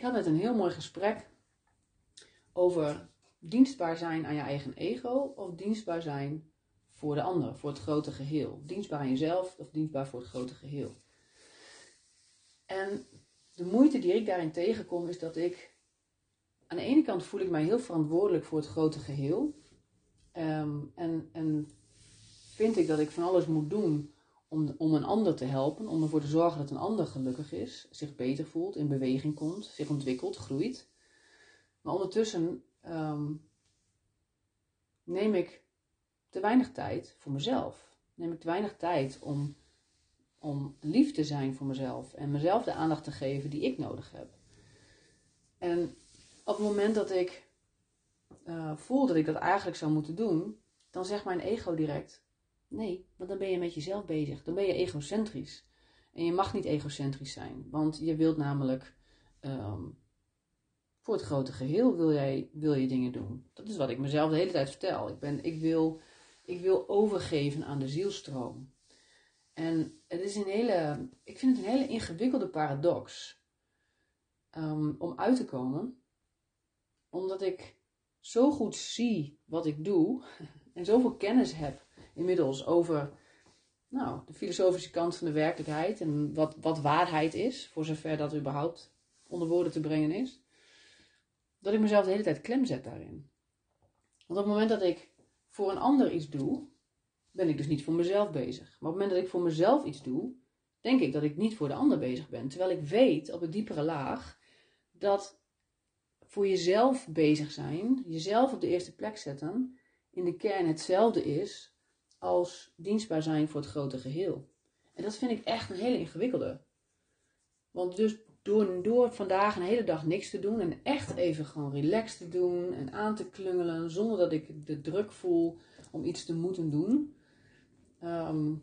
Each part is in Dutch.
ik had net een heel mooi gesprek over dienstbaar zijn aan je eigen ego of dienstbaar zijn voor de ander, voor het grote geheel. Dienstbaar aan jezelf of dienstbaar voor het grote geheel. En de moeite die ik daarin tegenkom is dat ik, aan de ene kant voel ik mij heel verantwoordelijk voor het grote geheel. Ehm, en, en vind ik dat ik van alles moet doen om, om een ander te helpen, om ervoor te zorgen dat een ander gelukkig is, zich beter voelt, in beweging komt, zich ontwikkelt, groeit. Maar ondertussen ehm, neem ik te weinig tijd voor mezelf. Neem ik te weinig tijd om, om lief te zijn voor mezelf en mezelf de aandacht te geven die ik nodig heb. En op het moment dat ik uh, voel dat ik dat eigenlijk zou moeten doen, dan zegt mijn ego direct: Nee, want dan ben je met jezelf bezig. Dan ben je egocentrisch. En je mag niet egocentrisch zijn, want je wilt namelijk ehm, voor het grote geheel wil, jij, wil je dingen doen. Dat is wat ik mezelf de hele tijd vertel. Ik, ben, ik, wil, ik wil overgeven aan de zielstroom. En het is een hele, ik vind het een hele ingewikkelde paradox um, om uit te komen, omdat ik zo goed zie wat ik doe en zoveel kennis heb inmiddels over nou, de filosofische kant van de werkelijkheid en wat, wat waarheid is, voor zover dat überhaupt onder woorden te brengen is, dat ik mezelf de hele tijd klem zet daarin. Want op het moment dat ik voor een ander iets doe, ben ik dus niet voor mezelf bezig. Maar op het moment dat ik voor mezelf iets doe, denk ik dat ik niet voor de ander bezig ben. Terwijl ik weet op een diepere laag dat voor jezelf bezig zijn, jezelf op de eerste plek zetten, in de kern hetzelfde is als dienstbaar zijn voor het grote geheel. En dat vind ik echt een hele ingewikkelde. Want dus door, door vandaag een hele dag niks te doen en echt even gewoon relaxed te doen en aan te klungelen zonder dat ik de druk voel om iets te moeten doen. Ehm,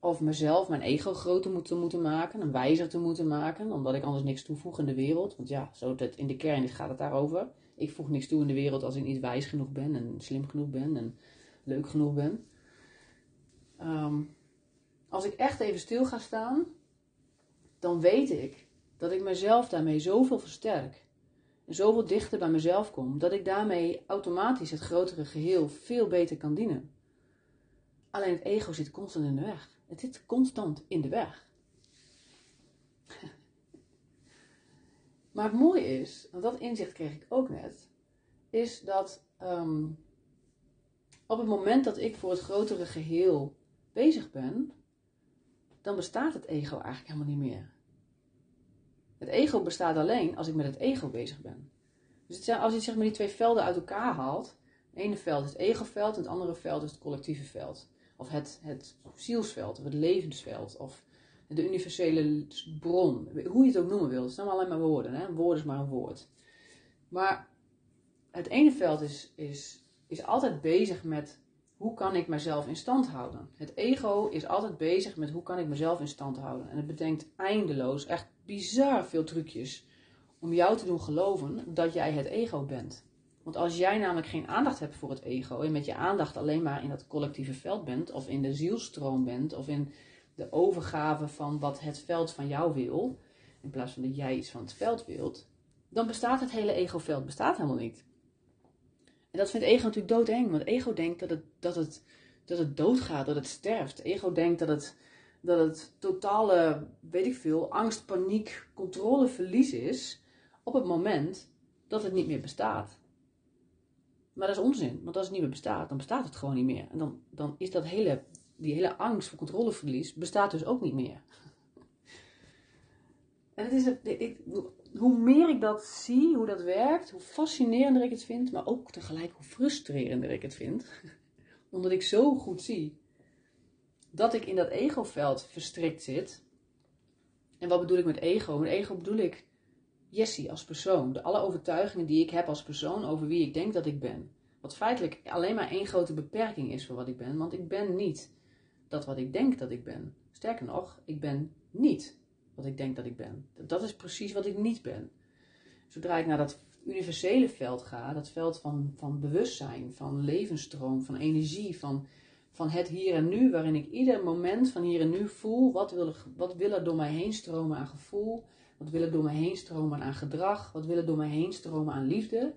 of mezelf, mijn ego groter te moeten maken, een wijzer te moeten maken, omdat ik anders niks toevoeg in de wereld. Want ja, zo dat in de kern gaat het daarover. Ik voeg niks toe in de wereld als ik niet wijs genoeg ben en slim genoeg ben en leuk genoeg ben. Ehm, als ik echt even stil ga staan, dan weet ik dat ik mezelf daarmee zoveel versterk. En zoveel dichter bij mezelf kom, dat ik daarmee automatisch het grotere geheel veel beter kan dienen. Alleen het ego zit constant in de weg. Het zit constant in de weg. maar het mooie is, want dat inzicht kreeg ik ook net, is dat ehm, op het moment dat ik voor het grotere geheel bezig ben, dan bestaat het ego eigenlijk helemaal niet meer. Het ego bestaat alleen als ik met het ego bezig ben. Dus als je zeg maar die twee velden uit elkaar haalt, het ene veld is het egoveld het andere veld is het collectieve veld. Of het, het zielsveld, of het levensveld, of de universele bron. Hoe je het ook noemen wilt, het zijn alleen maar woorden. Hè? Een woord is maar een woord. Maar het ene veld is, is is altijd bezig met hoe kan ik mezelf in stand houden. Het ego is altijd bezig met hoe kan ik mezelf in stand houden. En het bedenkt eindeloos, echt bizar veel trucjes om jou te doen geloven dat jij het ego bent. Want als jij namelijk geen aandacht hebt voor het ego en met je aandacht alleen maar in dat collectieve veld bent, of in de zielstroom bent, of in de overgave van wat het veld van jou wil, in plaats van dat jij iets van het veld wilt, dan bestaat het hele ego-veld bestaat helemaal niet. En dat vindt ego natuurlijk doodeng, want ego denkt dat het, dat het, dat het doodgaat, dat het sterft. Ego denkt dat het, dat het totale, weet ik veel, angst, paniek, controleverlies is op het moment dat het niet meer bestaat. Maar dat is onzin, want als het niet meer bestaat, dan bestaat het gewoon niet meer. En dan, dan is dat hele, die hele angst voor controleverlies bestaat dus ook niet meer. Het is, ik, hoe meer ik dat zie, hoe dat werkt, hoe fascinerender ik het vind, maar ook tegelijk hoe frustrerender ik het vind. Omdat ik zo goed zie dat ik in dat egoveld verstrikt zit. En wat bedoel ik met ego? Met ego bedoel ik Jessie als persoon. De alle overtuigingen die ik heb als persoon over wie ik denk dat ik ben. Wat feitelijk alleen maar één grote beperking is voor wat ik ben. Want ik ben niet dat wat ik denk dat ik ben. Sterker nog, ik ben niet wat ik denk dat ik ben. Dat is precies wat ik niet ben. Zodra ik naar dat universele veld ga, dat veld van, van bewustzijn, van levensstroom, van energie, van, van het hier en nu, waarin ik ieder moment van hier en nu voel, wat wil, wat wil er door mij heen stromen aan gevoel, Wat wil er door me heen stromen aan gedrag? Wat wil er door me heen stromen aan liefde?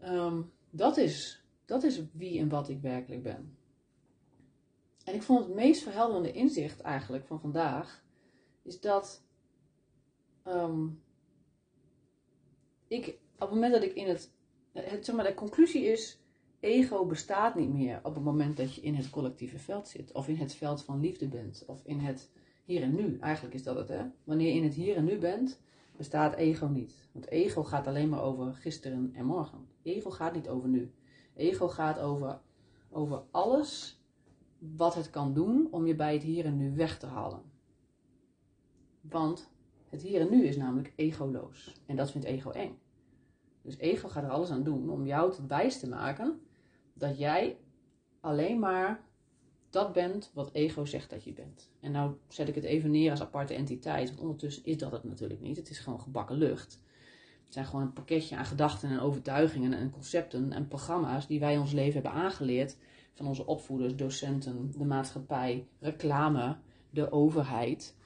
Ehm, dat, is, dat is wie en wat ik werkelijk ben. En ik vond het meest verhelderende inzicht eigenlijk van vandaag, is dat ehm, ik op het moment dat ik in het, het, zeg maar, de conclusie is, ego bestaat niet meer op het moment dat je in het collectieve veld zit, of in het veld van liefde bent, of in het hier en nu. Eigenlijk is dat het, hè? Wanneer je in het hier en nu bent, bestaat ego niet. Want ego gaat alleen maar over gisteren en morgen. Ego gaat niet over nu. Ego gaat over, over alles wat het kan doen om je bij het hier en nu weg te halen. Want het hier en nu is namelijk egoloos. En dat vindt ego eng. Dus ego gaat er alles aan doen om jou tot wijs te maken dat jij alleen maar dat bent wat ego zegt dat je bent. En nou zet ik het even neer als aparte entiteit, want ondertussen is dat het natuurlijk niet. Het is gewoon gebakken lucht. Het zijn gewoon een pakketje aan gedachten en overtuigingen en concepten en programma's die wij ons leven hebben aangeleerd van onze opvoeders, docenten, de maatschappij, reclame, de overheid.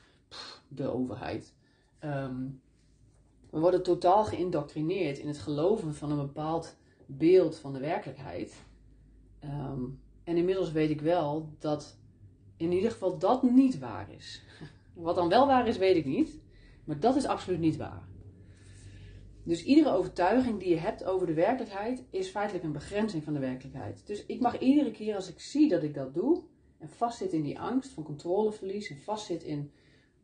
De overheid. Ehm, we worden totaal geïndoctrineerd in het geloven van een bepaald beeld van de werkelijkheid. Ehm, en inmiddels weet ik wel dat in ieder geval dat niet waar is. Wat dan wel waar is, weet ik niet. Maar dat is absoluut niet waar. Dus iedere overtuiging die je hebt over de werkelijkheid is feitelijk een begrenzing van de werkelijkheid. Dus ik mag iedere keer als ik zie dat ik dat doe en vastzit in die angst van controleverlies en vastzit in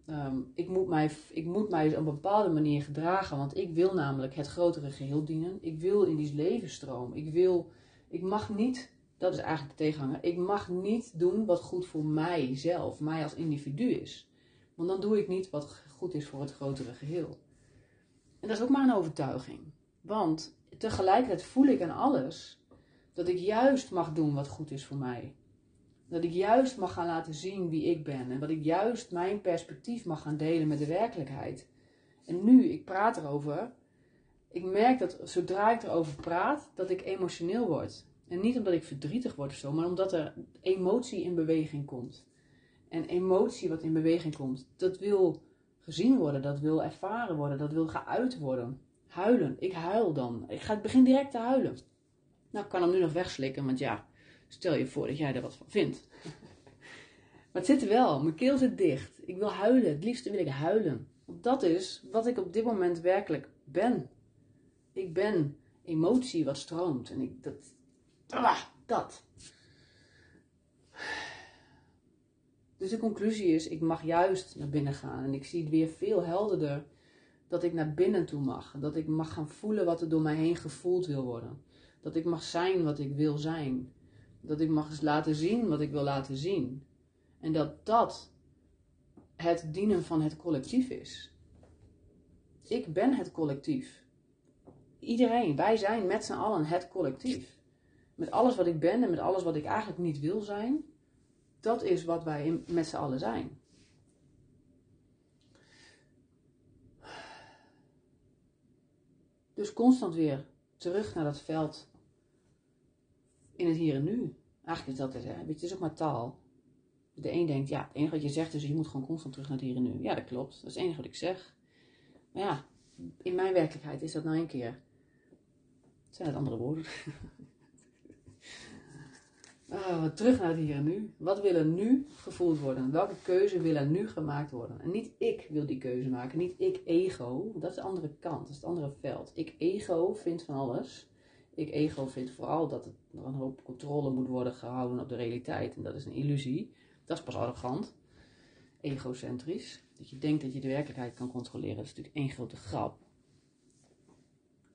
Ehm, ik, moet mij, ik moet mij op een bepaalde manier gedragen, want ik wil namelijk het grotere geheel dienen. Ik wil in die levensstroom. Ik wil, ik mag niet, dat is eigenlijk de tegenhanger, ik mag niet doen wat goed voor mijzelf, mij als individu is. Want dan doe ik niet wat goed is voor het grotere geheel. En dat is ook maar een overtuiging. Want tegelijkertijd voel ik aan alles dat ik juist mag doen wat goed is voor mij. Dat ik juist mag gaan laten zien wie ik ben. En dat ik juist mijn perspectief mag gaan delen met de werkelijkheid. En nu, ik praat erover. Ik merk dat zodra ik erover praat, dat ik emotioneel word. En niet omdat ik verdrietig word of zo, maar omdat er emotie in beweging komt. En emotie wat in beweging komt, dat wil gezien worden, dat wil ervaren worden, dat wil geuit worden. Huilen. Ik huil dan. Ik ga, begin direct te huilen. Nou, ik kan hem nu nog wegslikken, want ja, Stel je voor dat jij er wat van vindt. maar het zit wel. Mijn keel zit dicht. Ik wil huilen. Het liefste wil ik huilen. Want dat is wat ik op dit moment werkelijk ben. Ik ben emotie wat stroomt. En ik, dat, ah, dat. Dus de conclusie is, ik mag juist naar binnen gaan. En ik zie het weer veel helderder dat ik naar binnen toe mag. Dat ik mag gaan voelen wat er door mij heen gevoeld wil worden. Dat ik mag zijn wat ik wil zijn. Dat ik mag eens laten zien wat ik wil laten zien. En dat dat het dienen van het collectief is. Ik ben het collectief. Iedereen, wij zijn met z'n allen het collectief. Met alles wat ik ben en met alles wat ik eigenlijk niet wil zijn, dat is wat wij met z'n allen zijn. Dus constant weer terug naar dat veld in het hier en nu. Eigenlijk is dat het, hè. het is ook maar taal. De een denkt, ja, het enige wat je zegt is, je moet gewoon constant terug naar het hier en nu. Ja, dat klopt. Dat is het enige wat ik zeg. Maar ja, in mijn werkelijkheid is dat nou een keer. zijn het andere woorden. oh, terug naar het hier en nu. Wat wil er nu gevoeld worden? Welke keuze wil er nu gemaakt worden? En niet ik wil die keuze maken. Niet ik ego. Dat is de andere kant. Dat is het andere veld. Ik ego vind van alles ik ego vind vooral dat er een hoop controle moet worden gehouden op de realiteit. En dat is een illusie. Dat is pas arrogant. Egocentrisch. Dat je denkt dat je de werkelijkheid kan controleren. Dat is natuurlijk één grote grap.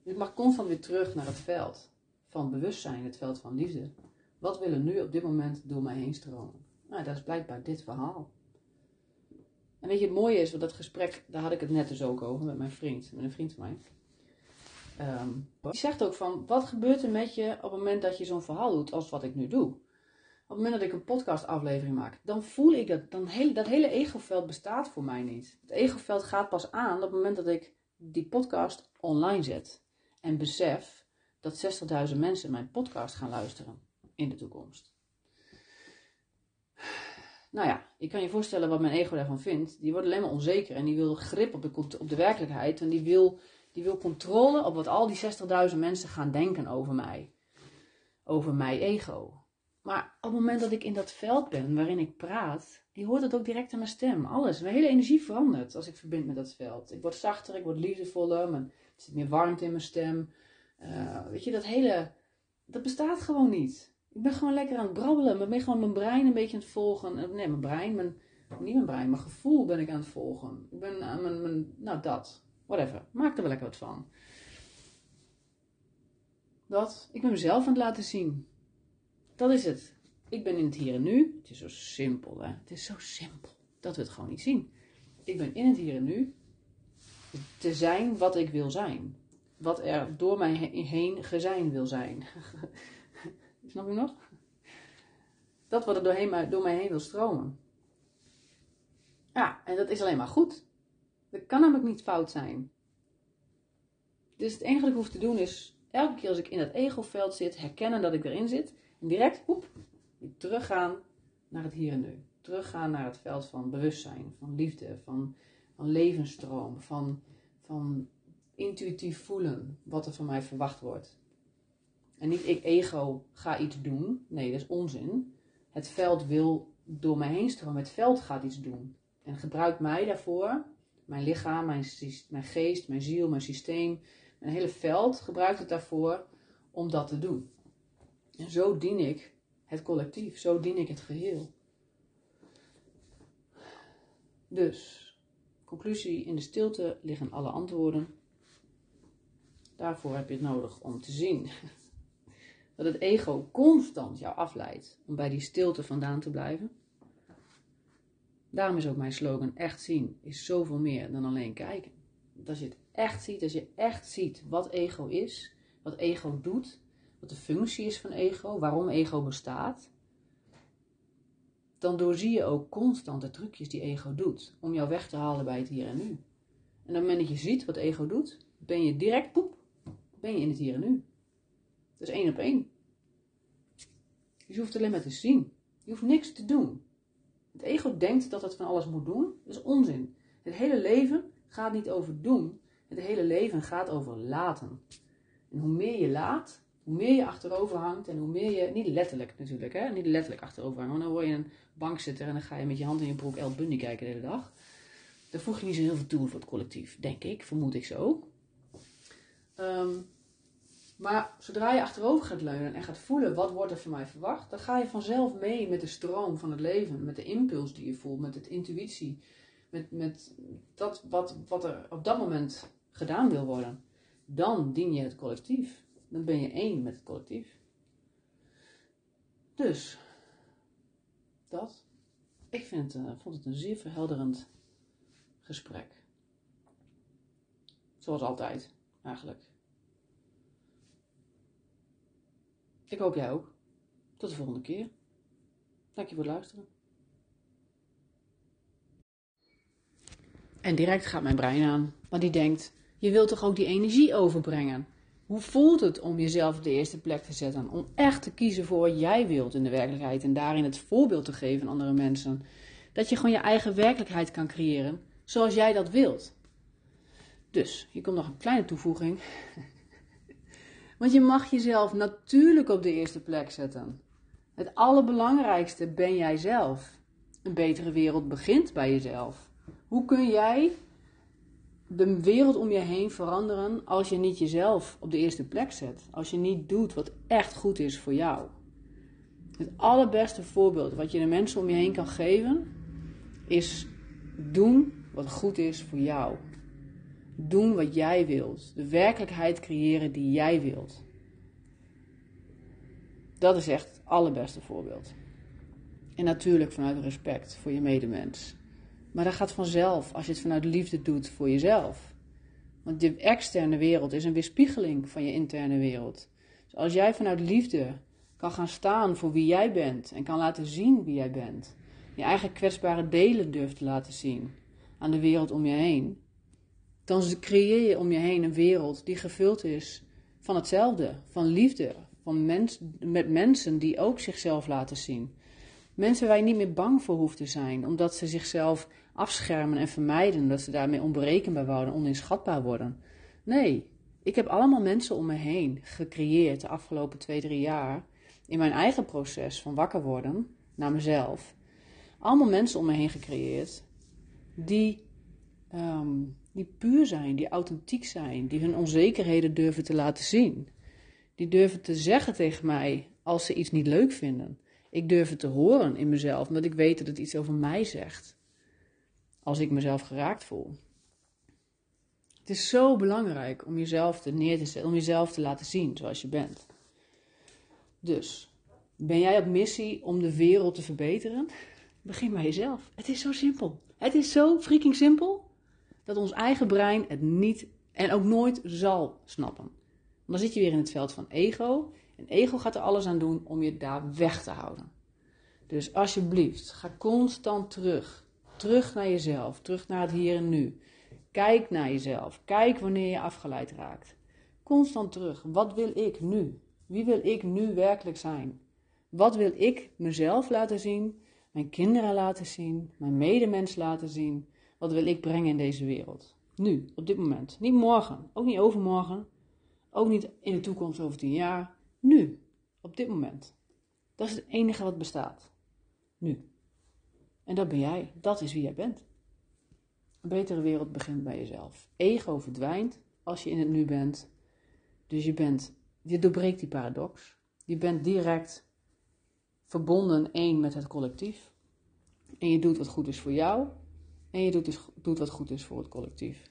Ik mag constant weer terug naar het veld van bewustzijn, het veld van liefde. Wat wil er nu op dit moment door mij heen stromen? Nou, dat is blijkbaar dit verhaal. En weet je, het mooie is, want dat gesprek, daar had ik het net dus ook over met mijn vriend, met een vriend van mij. Um, die zegt ook van, wat gebeurt er met je op het moment dat je zo'n verhaal doet als wat ik nu doe? Op het moment dat ik een podcastaflevering maak, dan voel ik dat, dan heel, dat hele egoveld bestaat voor mij niet. Het egoveld gaat pas aan op het moment dat ik die podcast online zet. En besef dat 60.000 mensen mijn podcast gaan luisteren in de toekomst. Nou ja, je kan je voorstellen wat mijn ego daarvan vindt. Die wordt alleen maar onzeker en die wil grip op de, op de werkelijkheid. En die wil, die wil controle op wat al die 60.000 mensen gaan denken over mij. Over mijn ego. Maar op het moment dat ik in dat veld ben waarin ik praat, je hoort het ook direct aan mijn stem. Alles. Mijn hele energie verandert als ik verbind met dat veld. Ik word zachter, ik word liefdevoller, er zit meer warmte in mijn stem. Uh, weet je, dat hele, dat bestaat gewoon niet. Ik ben gewoon lekker aan het brabbelen. Ik ben gewoon mijn brein een beetje aan het volgen. Eh, nee, mijn brein, mijn, niet mijn brein, mijn gevoel ben ik aan het volgen. Ik ben aan mijn nou dat, whatever. Maak er wel lekker wat van. Dat, ik ben mezelf aan het laten zien. Dat is het. Ik ben in het hier en nu. Het is zo simpel, hè. Het is zo simpel dat we het gewoon niet zien. Ik ben in het hier en nu te zijn wat ik wil zijn. Wat er door mij heen gezijn wil zijn. Snap je nog? Dat wat er doorheen, door mij heen wil stromen. Ja, en dat is alleen maar goed. Dat kan namelijk niet fout zijn. Dus het enige wat ik hoef te doen is, elke keer als ik in dat egoveld zit, herkennen dat ik erin zit. En direct, hoep, teruggaan naar het hier en nu. Teruggaan naar het veld van bewustzijn, van liefde, van, van levensstroom, van, van intuïtief voelen wat er van mij verwacht wordt. En niet ik ego ga iets doen. Nee, dat is onzin. Het veld wil door mij heen stromen. Het veld gaat iets doen. En gebruikt mij daarvoor. Mijn lichaam, mijn, mijn geest, mijn ziel, mijn systeem. Mijn hele veld gebruikt het daarvoor om dat te doen. En zo dien ik het collectief. Zo dien ik het geheel. Dus, conclusie, in de stilte liggen alle antwoorden. Daarvoor heb je het nodig om te zien dat het ego constant jou afleidt om bij die stilte vandaan te blijven. Daarom is ook mijn slogan: echt zien is zoveel meer dan alleen kijken. als je het echt ziet, als je echt ziet wat ego is, wat ego doet, wat de functie is van ego, waarom ego bestaat, dan doorzie je ook constant de trucjes die ego doet om jou weg te halen bij het hier en nu. En op het moment dat je ziet wat ego doet, ben je direct, poep, ben je in het hier en nu. Dat is één op één. Dus je hoeft alleen maar te zien. Je hoeft niks te doen. Het ego denkt dat het van alles moet doen. Dat is onzin. Het hele leven gaat niet over doen. Het hele leven gaat over laten. En hoe meer je laat, hoe meer je achterover hangt en hoe meer je, niet letterlijk natuurlijk, hè? niet letterlijk achterover hangen, want dan word je een bankzitter en dan ga je met je hand in je broek El Bundy kijken de hele dag. Dan voeg je niet zo heel veel toe voor het collectief, denk ik, vermoed ik zo. Um, maar zodra je achterover gaat leunen en gaat voelen wat wordt er van mij verwacht, dan ga je vanzelf mee met de stroom van het leven, met de impuls die je voelt, met het intuïtie, met, met dat wat, wat er op dat moment gedaan wil worden. Dan dien je het collectief. Dan ben je één met het collectief. Dus, dat. Ik vind, uh, vond het een zeer verhelderend gesprek. Zoals altijd, eigenlijk. Ik hoop jij ook. Tot de volgende keer. Dank je voor het luisteren. En direct gaat mijn brein aan, want die denkt: je wilt toch ook die energie overbrengen? Hoe voelt het om jezelf op de eerste plek te zetten? Om echt te kiezen voor wat jij wilt in de werkelijkheid en daarin het voorbeeld te geven aan andere mensen. Dat je gewoon je eigen werkelijkheid kan creëren zoals jij dat wilt. Dus, hier komt nog een kleine toevoeging. Want je mag jezelf natuurlijk op de eerste plek zetten. Het allerbelangrijkste ben jij zelf. Een betere wereld begint bij jezelf. Hoe kun jij de wereld om je heen veranderen als je niet jezelf op de eerste plek zet? Als je niet doet wat echt goed is voor jou. Het allerbeste voorbeeld wat je de mensen om je heen kan geven is doen wat goed is voor jou. Doen wat jij wilt. De werkelijkheid creëren die jij wilt. Dat is echt het allerbeste voorbeeld. En natuurlijk vanuit respect voor je medemens. Maar dat gaat vanzelf als je het vanuit liefde doet voor jezelf. Want de externe wereld is een weerspiegeling van je interne wereld. Dus als jij vanuit liefde kan gaan staan voor wie jij bent en kan laten zien wie jij bent, je eigen kwetsbare delen durft te laten zien aan de wereld om je heen, dan creëer je om je heen een wereld die gevuld is van hetzelfde, van liefde, van mens, met mensen die ook zichzelf laten zien. Mensen waar je niet meer bang voor hoeft te zijn, omdat ze zichzelf afschermen en vermijden, omdat ze daarmee onberekenbaar worden, oninschatbaar worden. Nee, ik heb allemaal mensen om me heen gecreëerd de afgelopen twee, drie jaar in mijn eigen proces van wakker worden naar mezelf. Allemaal mensen om me heen gecreëerd die, ehm, die puur zijn, die authentiek zijn, die hun onzekerheden durven te laten zien. Die durven te zeggen tegen mij als ze iets niet leuk vinden. Ik durf het te horen in mezelf, omdat ik weet dat het iets over mij zegt. Als ik mezelf geraakt voel. Het is zo belangrijk om jezelf te neer te zetten, om jezelf te laten zien zoals je bent. Dus, ben jij op missie om de wereld te verbeteren? Begin bij jezelf. Het is zo simpel. Het is zo freaking simpel dat ons eigen brein het niet en ook nooit zal snappen. Want dan zit je weer in het veld van ego. En ego gaat er alles aan doen om je daar weg te houden. Dus alsjeblieft, ga constant terug. Terug naar jezelf, terug naar het hier en nu. Kijk naar jezelf. Kijk wanneer je afgeleid raakt. Constant terug. Wat wil ik nu? Wie wil ik nu werkelijk zijn? Wat wil ik mezelf laten zien? Mijn kinderen laten zien? Mijn medemens laten zien? Wat wil ik brengen in deze wereld? Nu, op dit moment. Niet morgen, ook niet overmorgen, ook niet in de toekomst over tien jaar. Nu, op dit moment. Dat is het enige wat bestaat. Nu. En dat ben jij. Dat is wie jij bent. Een betere wereld begint bij jezelf. Ego verdwijnt als je in het nu bent. Dus je bent, je doorbreekt die paradox. Je bent direct verbonden één met het collectief. En je doet wat goed is voor jou. En je doet, dus, doet wat goed is voor het collectief.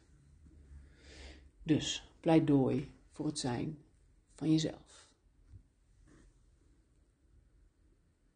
Dus pleidooi voor het zijn van jezelf.